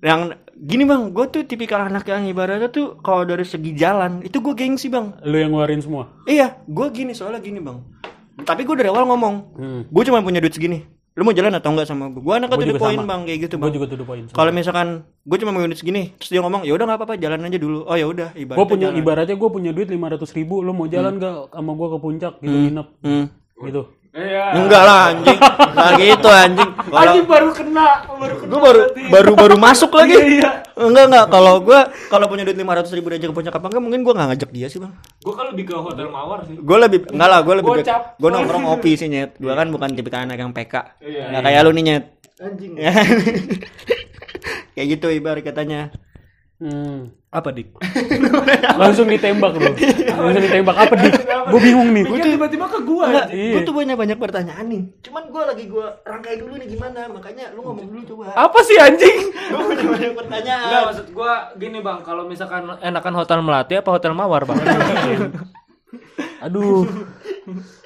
yang gini bang, gue tuh tipikal anak yang ibaratnya tuh kalau dari segi jalan itu gue gengsi bang. lu yang ngeluarin semua Iya, gue gini soalnya gini bang. Tapi gue dari awal ngomong, hmm. gue cuma punya duit segini. Lu mau jalan atau enggak sama gue? Gue anak tuh poin bang kayak gitu gue bang. juga tuh poin Kalau misalkan gue cuma punya duit segini, terus dia ngomong, ya udah nggak apa-apa, jalan aja dulu. Oh ya udah, gue ibaratnya punya jalan. ibaratnya gue punya duit lima ratus ribu lu mau jalan gak sama gue ke puncak gitu nginep Hmm. gitu Iya. Enggak lah anjing, nggak gitu anjing. Kalau baru kena, baru kena. gue baru baru baru masuk lagi Iya. enggak enggak kalau gue kalau punya duit lima ratus ribu diajak ke puncak apa enggak mungkin gue nggak ngajak dia sih bang Gue kan lebih ke hotel mawar sih. gue lebih enggak lah gue lebih gue nongkrong ngopi sih nyet gue kan bukan tipikal anak yang PK Iya. nggak kayak lu nih nyet Anjing. kayak gitu ibarat katanya. Hmm. apa dik? Langsung ditembak lu. Langsung ditembak. Apa dik? Gue bingung nih. Gue tiba-tiba ke gua. enggak Iya. gue tuh banyak banyak pertanyaan nih. Cuman gue lagi gue rangkai dulu nih gimana. Makanya lu ngomong dulu coba. Apa sih anjing? gue punya banyak pertanyaan. Enggak maksud gua gini bang, kalau misalkan enakan hotel melati apa hotel mawar bang? aduh.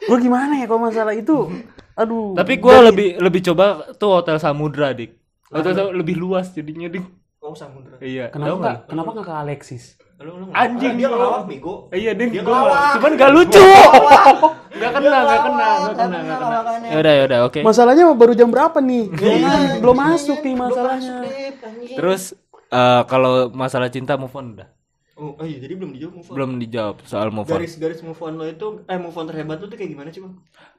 Gue gimana ya kalau masalah itu aduh Tapi gua lebih lebih coba tuh hotel samudra dik. Hotel Sam- lebih luas jadinya dik. oh samudra Iya. kenapa nggak kenapa nggak ke Alexis lu, lu Anjing, dia ngelawak bego Iya dik. Dia Gua ngelawak. nggak- cuman gak lucu. Gak kena, Dia gak kena, gak nggak kena, kena gak kena. Ya udah, ya udah, oke. masalahnya baru jam berapa nih belum masuk nih masalahnya Terus eh, kalau masalah cinta move on udah. Oh, oh iya, jadi belum dijawab move on. Belum dijawab soal move on. Garis-garis move on lo itu, eh move on terhebat lo tuh kayak gimana sih bang?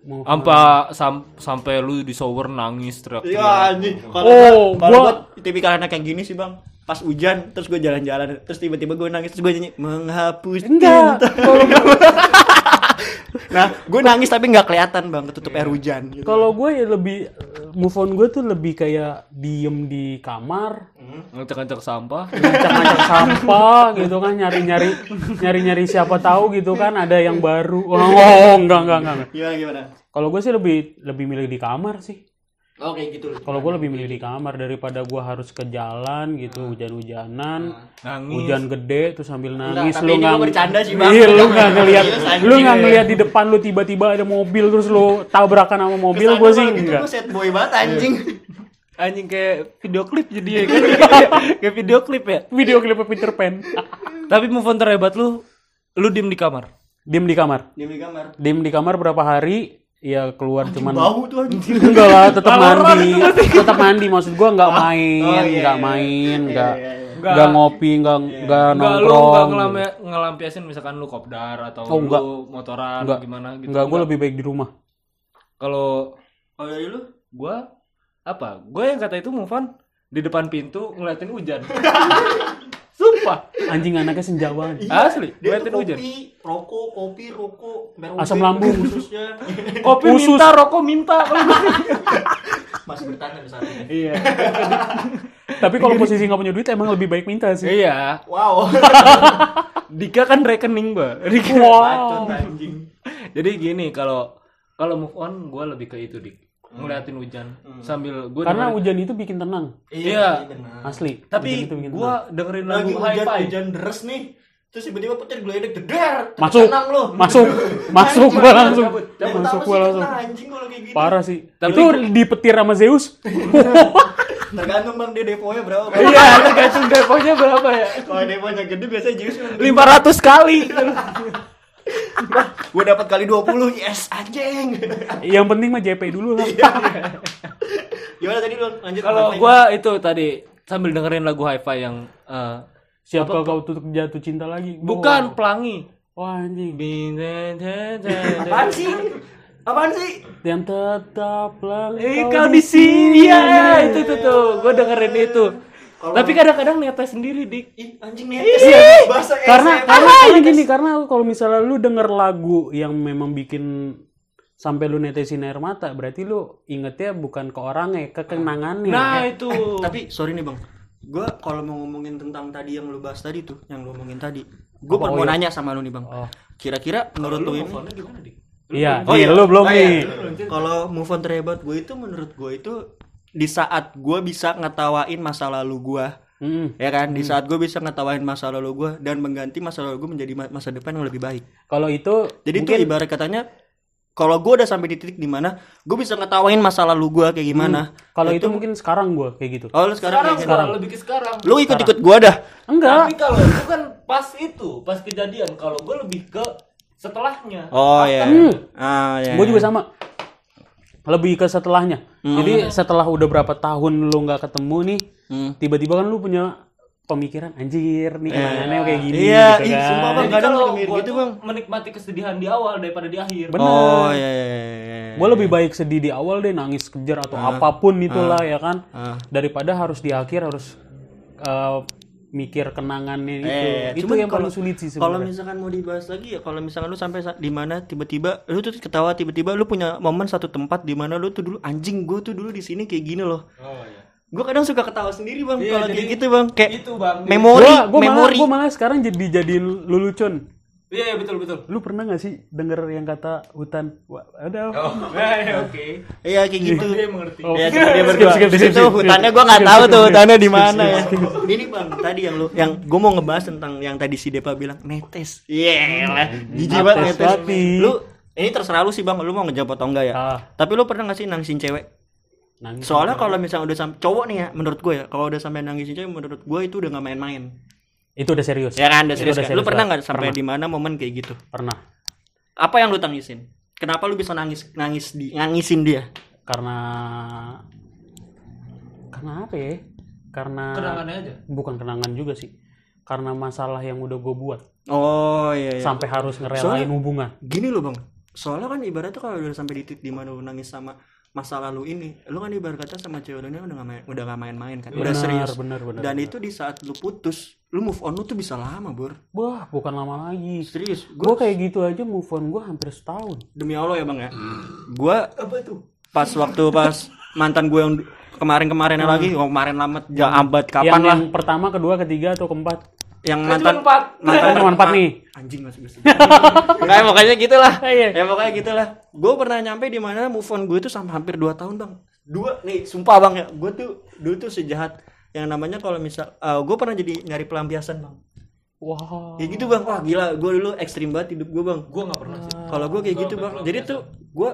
Mau- Sampai sam- sampai lu di shower nangis teriak. Iya anjing. Kalau Oh, gua, kalau gua- gua tipikal anak kayak gini sih bang. Pas hujan, terus gue jalan-jalan, terus tiba-tiba gue nangis, terus gue nyanyi menghapus enggak kalau Nah, gue nangis tapi nggak kelihatan bang, ketutup air hujan. Gitu. kalau gue ya lebih move on gue tuh lebih kayak diem di kamar Ngecek-ngecek sampah. ngacak-ngacak sampah gitu kan nyari-nyari nyari-nyari siapa tahu gitu kan ada yang baru oh enggak enggak enggak, enggak. Gimana gimana? kalau gue sih lebih lebih milih di kamar sih Oh kayak gitu. kalau gue lebih milih di kamar daripada gue harus ke jalan gitu hujan-hujanan Nangis. hujan gede tuh sambil nangis tapi ini nggak- lu bercanda sih, Bang. iya lu nggak ngelihat Serius, anjing. lu nggak ngelihat di depan lu tiba-tiba ada mobil terus lu tabrakan sama mobil gue sih gitu, enggak gue set boy banget anjing. Anjing kayak video klip jadi ya kan kayak, video klip ya. video klip Peter Pan Tapi move on terhebat lu lu diem di kamar. diem di kamar Dia di kamar. diem di kamar berapa hari ya keluar cuman Bau tuh anjing. enggak lah tetap mandi tetap mandi maksud gua nggak main oh, iya, nggak iya. main nggak iya, iya. nggak ngopi nggak nggak Enggak lu enggak nongkrong ngelampe, ngelampiasin misalkan lu kopdar atau Oh, enggak. lu motoran Enggak. gimana gitu. nggak gue lebih baik di rumah Kalau Kalau dari lu? gua apa? Gua yang kata itu move on di depan pintu ngeliatin hujan. Sumpah. anjing anaknya senja banget Asli, Dia tuh hujan. kopi, rokok, kopi, rokok, merah Asam lambung. khususnya. Kopi Khusus. minta, rokok minta. Masih bertanda besar. iya. tapi kalau posisi nggak punya duit emang lebih baik minta sih Iya. Wow. Dika kan rekening, Mbak. Dika. Bacot anjing. Jadi gini, kalau kalau move on gua lebih ke itu, Dik. Ngeliatin hujan sambil gue Karena hujan itu bikin tenang. Iya. benar. Asli. tapi gue dengerin lagu lagi hujan hi-fi hujan deres nih terus tiba-tiba petir geledek jeder Masuk. tenang lo Masuk. Masuk gua langsung. cabut, Masuk gua sih langsung. kena anjing kalau kayak gitu Parah sih. Tapi- itu dipetir sama Zeus. tergantung bang dia deponya berapa Bang. iya tergantung deponya berapa ya kalau deponya gede biasanya sih 500 kali gue dapat kali 20 yes anjing. Yang penting mah JP dulu lah. gimana tadi lo lanjut kalau gue itu tadi sambil dengerin lagu hi-fi yang eh, Siap kalau kau tutup jatuh cinta lagi. bukan pelangi. Wah anjing. apaan sih? Apaan sih? Yang tetaplah Eh kau di sini. ya itu tuh tuh gue dengerin itu. Tapi kadang-kadang netes sendiri dik. ih anjing netes ya bahasa karena SM. karena karena gini karena kalau misalnya lu denger lagu yang memang bikin sampai lu netesin air mata berarti lu ingetnya bukan ke orangnya ke kenangannya Nah itu. tapi sorry nih bang gue kalau mau ngomongin tentang tadi yang lu bahas tadi tuh yang lu ngomongin tadi gue Apa, mau oh iya? nanya sama lu nih bang Oh. kira-kira menurut lu ini gimana dik? iya Oh nih, iya. lu belum Oh iya. nih Kalau move on terhebat gue itu menurut gue itu di saat gue bisa ngetawain masa lalu gue Mm. ya kan di saat gue bisa ngetawain masa lalu gue dan mengganti masa lalu gue menjadi ma- masa depan yang lebih baik kalau itu jadi mungkin itu ibarat katanya kalau gue udah sampai di titik di mana gue bisa ngetawain masa lalu gue kayak gimana kalau itu mungkin sekarang gua kayak gitu oh lu sekarang, Sekarang, kayak sekarang gitu. lebih ke sekarang. lu ikut-ikut gue dah enggak Tapi kalau itu kan pas itu, pas kejadian. Kalau gue lebih ke setelahnya. oh ya Hmm. ah ya gue juga sama lebih ke setelahnya jadi setelah udah berapa tahun lu nggak ketemu nih Hmm. tiba-tiba kan lu punya pemikiran anjir nih kenangannya kayak gini Iya, gitu kan. sumpah, Bang. Jadi kadang mikir gua gitu, Bang. menikmati kesedihan di awal daripada di akhir. Bener. oh ya ya ya, ya. gue lebih baik sedih di awal deh nangis kejar atau apa pun itulah ya kan ah. daripada harus di akhir harus eh, mikir kenangannya itu Eh, itu yang kalau- paling sulit sih Kalau sebenarnya misalkan mau dibahas lagi ya kalau misalkan lu sampai sa- di mana tiba-tiba lu tuh ketawa tiba-tiba lu punya momen satu tempat di mana lu tuh dulu anjing gue tuh dulu di sini kayak gini loh. Oh iya. Gue kadang suka ketawa sendiri bang Iya, kalau jadi kayak gitu bang kayak Itu bang. memori gua, gua malah memori. gua malah sekarang jadi jadiin lulucon Iya iya, betul betul. lu pernah gak sih denger yang kata hutan Wah, ada Oh, iya, oke. Iya kayak gitu. Dia mengerti. Oh. Ya dia berdua. Skip, skip, Di skip, hutannya gue nggak tahu tuh hutannya di mana ya. Ini bang tadi yang lu yang gue mau ngebahas tentang yang tadi si Depa bilang netes. Iya lah. Jijik banget Netes. Lu ini terserah lu sih bang. Lu mau ngejawab atau enggak ya? Ah. Tapi lu pernah gak sih nangisin cewek? nangis Soalnya kalau misalnya udah sampai cowok nih ya, menurut gue ya, kalau udah sampai nangisin cewek, menurut gue itu udah nggak main-main. Itu udah serius Ya kan, udah serius. kan? Lu serius pernah banget. nggak sampai Pernah. di mana momen kayak gitu? pernah Apa yang lu tangisin? Kenapa lu bisa nangis nangis di nangisin dia? karena karena apa ya karena Kenangannya aja. bukan kenangan juga sih karena masalah yang udah gue buat Oh iya. iya. sampai harus ngerelain Soalnya- hubungan Gini loh bang, soalnya kan ibaratnya kalau udah sampai di titik di mana lu nangis sama masa lalu ini, lu kan ibarat kata sama cewek lu ini udah gak main, udah gak main-main kan, udah Benar, serius. benar, benar, Dan benar. itu di saat lu putus, lu move on lu tuh bisa lama bor. wah bukan lama lagi Serius, gue gue kayak gitu aja move on gue hampir setahun demi Allah ya bang ya, gue apa tuh? Pas waktu pas mantan gue yang kemarin-kemarin lagi, oh, kemarin lama, ya abad kapan yang, lah, yang pertama kedua ketiga atau keempat yang mantan mantan cuma empat. nih. anjing masih bisa kayak pokoknya gitulah. Iya. ya pokoknya gitulah. Gue pernah nyampe di mana move on gue tuh sampai hampir 2 tahun bang. Dua nih sumpah bang ya. Gue tuh dulu tuh sejahat. Yang namanya kalau misal gue pernah jadi nyari pelampiasan bang. Wah kayak gitu bang. Wah gila. Gue dulu ekstrim banget hidup gue bang. Gue nggak pernah sih. kalau gue kayak gitu bang. jadi tuh gue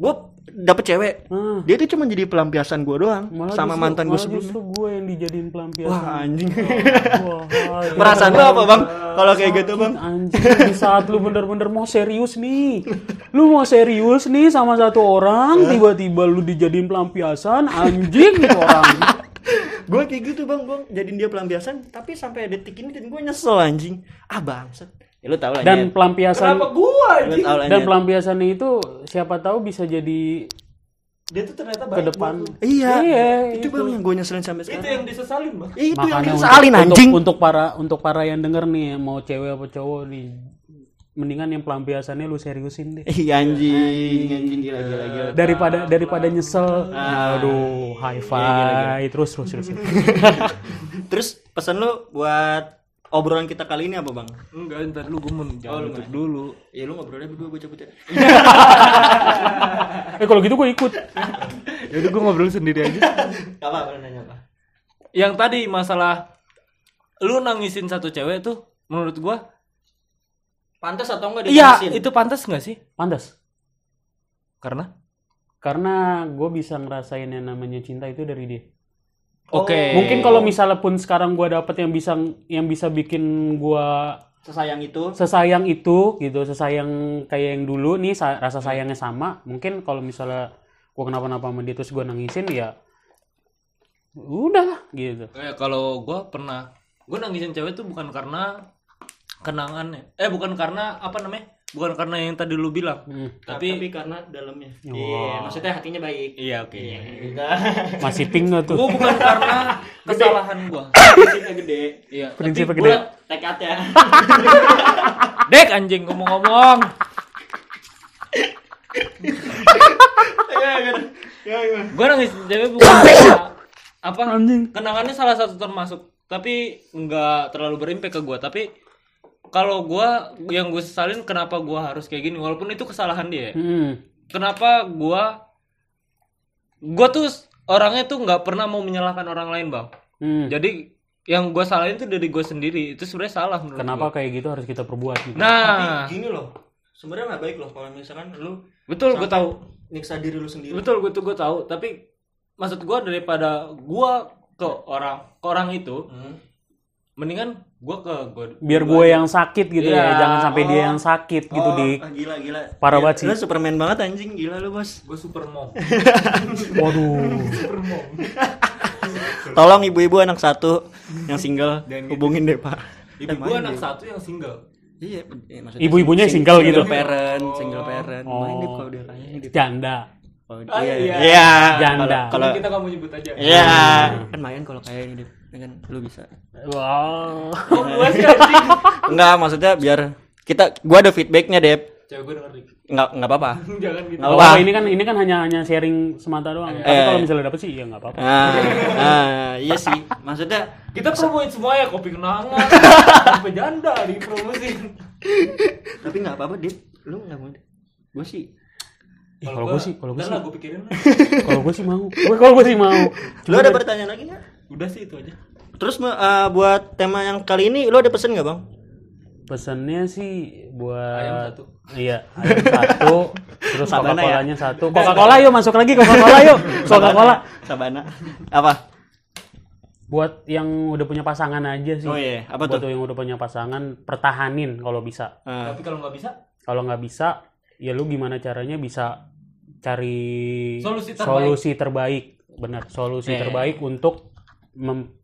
gue dapet cewek. Hmm. dia tuh cuma jadi pelampiasan gue doang Malah sama justru- mantan gue sebelumnya. justru gue yang dijadiin pelampiasan. Wah anjing. Wah, ya. perasaan lu apa bang? Kalau kayak gitu bang. Anjing, di saat lu bener-bener mau serius nih. Lu mau serius nih sama satu orang Tiba-tiba lu dijadiin pelampiasan Anjing itu orang. Gue kayak gitu bang. Gue jadiin dia pelampiasan tapi sampai detik ini dan gue nyesel anjing. Ah bangsat ya lu tau lah Dan Nyet. pelampiasan Kenapa gua lu anjing? lah Dan Nyet. pelampiasan itu Siapa tahu bisa jadi Dia tuh ternyata ke baik. depan. iya, Iya, itu, bang yang gue nyeselin sampai Itu sekarang yang disesalin bang. Itu yang Makanya disalin untuk, anjing. untuk, untuk para untuk para yang denger nih Mau cewek apa cowok nih Mendingan yang pelampiasannya lu seriusin deh. Ih anjing anjing gila gila gila. Daripada daripada nyesel. Aduh high five. Terus terus terus. Terus pesan lu buat obrolan kita kali ini apa bang Enggak, ntar lu gue mau Oh, jangan lu dulu. ya lu ngobrolnya berdua gue cabut ya Eh kalau gitu gue ikut. Ya udah gue ngobrol sendiri aja. apa apa nanya apa Yang tadi masalah lu nangisin satu cewek tuh menurut gua pantas atau enggak iya itu pantas nggak sih? Pantas. Karena Karena gue bisa ngerasain yang namanya cinta itu dari dia. Oke. Mungkin kalau misalnya pun sekarang gue dapet yang bisa yang bisa bikin gue sesayang itu sesayang itu gitu, sesayang kayak yang dulu nih sa- rasa sayangnya sama. Mungkin kalau misalnya gue kenapa-napa sama dia terus gue nangisin ya udah gitu. Eh, kalau gua pernah gua nangisin cewek tuh bukan karena kenangannya. Eh bukan karena apa namanya? Bukan karena yang tadi lu bilang. Hmm. tapi, Tapi karena dalamnya iya maksudnya hatinya baik iya oke. Masih pink gak tuh? Gua bukan karena kesalahan gua. prinsipnya gede Iya, Prinsipnya tapi gede. tekadnya Dek anjing ngomong-ngomong. Gua nangis cewek bukan apa kenangannya salah satu termasuk tapi nggak terlalu berimpact ke gua tapi kalau gua yang gue sesalin kenapa gua harus kayak gini walaupun itu kesalahan dia Hmm. kenapa gua gua tuh orangnya tuh nggak pernah mau menyalahkan orang lain bang Hmm. jadi yang gua salahin tuh dari gua sendiri itu sebenarnya salah menurut Kenapa gua. kayak gitu harus kita perbuat gitu? nah tapi gini loh sebenarnya nggak baik loh kalau misalkan lu betul gua tahu nyiksa diri lu sendiri betul gue tuh gue tahu tapi maksud gua daripada gua ke orang ke orang itu Hmm. Mendingan gua ke gua Biar gue yang sakit gitu ya, Iya. jangan sampai dia yang sakit gitu Oh, dik. ah, gila gila Parah Gila, banget sih. lu superman banget anjing gila lu bos gue super mom Waduh. tolong ibu-ibu anak satu yang single hubungin deh pak ibu gua anak satu yang single iya iya, maksudnya Ibu-ibunya sing- single gitu. parent single parent Oh. main deh kalau dia Dip. Janda. Oh, Ah, iya, iya. iya. Janda. Kalau kita kamu nyebut aja iya kan main kalau kaya ini Kan lu bisa. Wow. oh gua sih Enggak, maksudnya biar kita gua ada feedbacknya, Dep. cewek gue denger dik Enggak enggak apa-apa. jangan gitu Nggak apa-apa. ini kan ini kan hanya hanya sharing semata doang. Tapi Eh. kalau misalnya dapet sih ya nggak apa-apa. Nah, nah, iya sih. Maksudnya kita promoin semua ya kopi kenangan sampai janda dipromosin tapi enggak apa-apa, Dip. Lu enggak mau. Gua sih Ih, kalau gue sih, kalau gue sih, gue pikirin kalau gue sih mau. Gue kalau gue sih mau. Lu ada pertanyaan lagi nggak? Udah sih itu aja Terus eh, buat tema yang kali ini lu ada pesen nggak, Bang? Pesannya sih buat Ayam satu. Iya, ayam satu, terus Sabana Coca-Colanya satu. Coca-Cola yuk masuk lagi Coca-Cola yuk. Coca-Cola. Sabana. Apa? Buat yang udah punya pasangan aja sih. Oh iya, apa Buat tuh? yang udah punya pasangan, pertahanin kalau bisa. Eh, tapi kalau nggak bisa Kalau nggak bisa, ya lu gimana caranya bisa cari Solusi terbaik. solusi terbaik. Benar, solusi Iya. terbaik untuk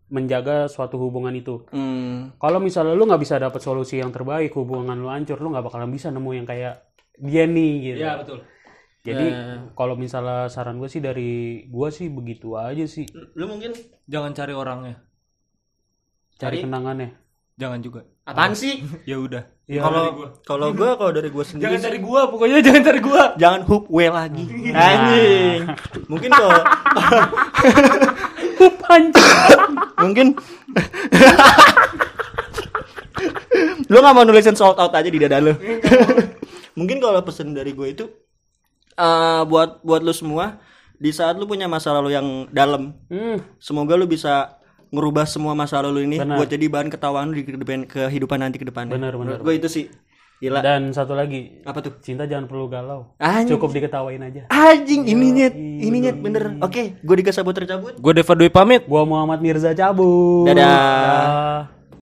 menjaga suatu hubungan itu. hmm, Kalau misalnya lu nggak bisa dapat solusi yang terbaik, hubungan lu hancur, lu nggak bakalan bisa nemu yang kayak dia nih gitu. Iya betul Jadi Ya. kalau misalnya saran gue sih dari gue sih begitu aja sih. lu mungkin jangan cari orangnya Cari Cari- kenangannya. jangan juga apaan sih? ya udah Iya. Kalau kalau gua kalau dari gua sendiri jangan cari gua pokoknya jangan cari gua jangan hoop we lagi. Anjing. Mungkin kalau mungkin lu nggak mau nulisin sold out aja di dada lu. mungkin kalau pesen dari gue itu eh, buat buat lu semua di saat lu punya masa lalu yang dalam, Hmm, semoga lu bisa ngerubah semua masa lalu ini Benar. buat jadi bahan ketawaan di kehidupan, kehidupan nanti ke depannya. Benar, benar. Gue itu sih. Gila. Dan satu lagi, Apa tuh? cinta jangan perlu galau. Anjing. Cukup diketawain aja. Anjing, ini nyet, ini nyet bener. Oke, gue Dika Saputra cabut. gua Deva Dwi pamit Gua Muhammad Mirza cabut. Dadah. Dah.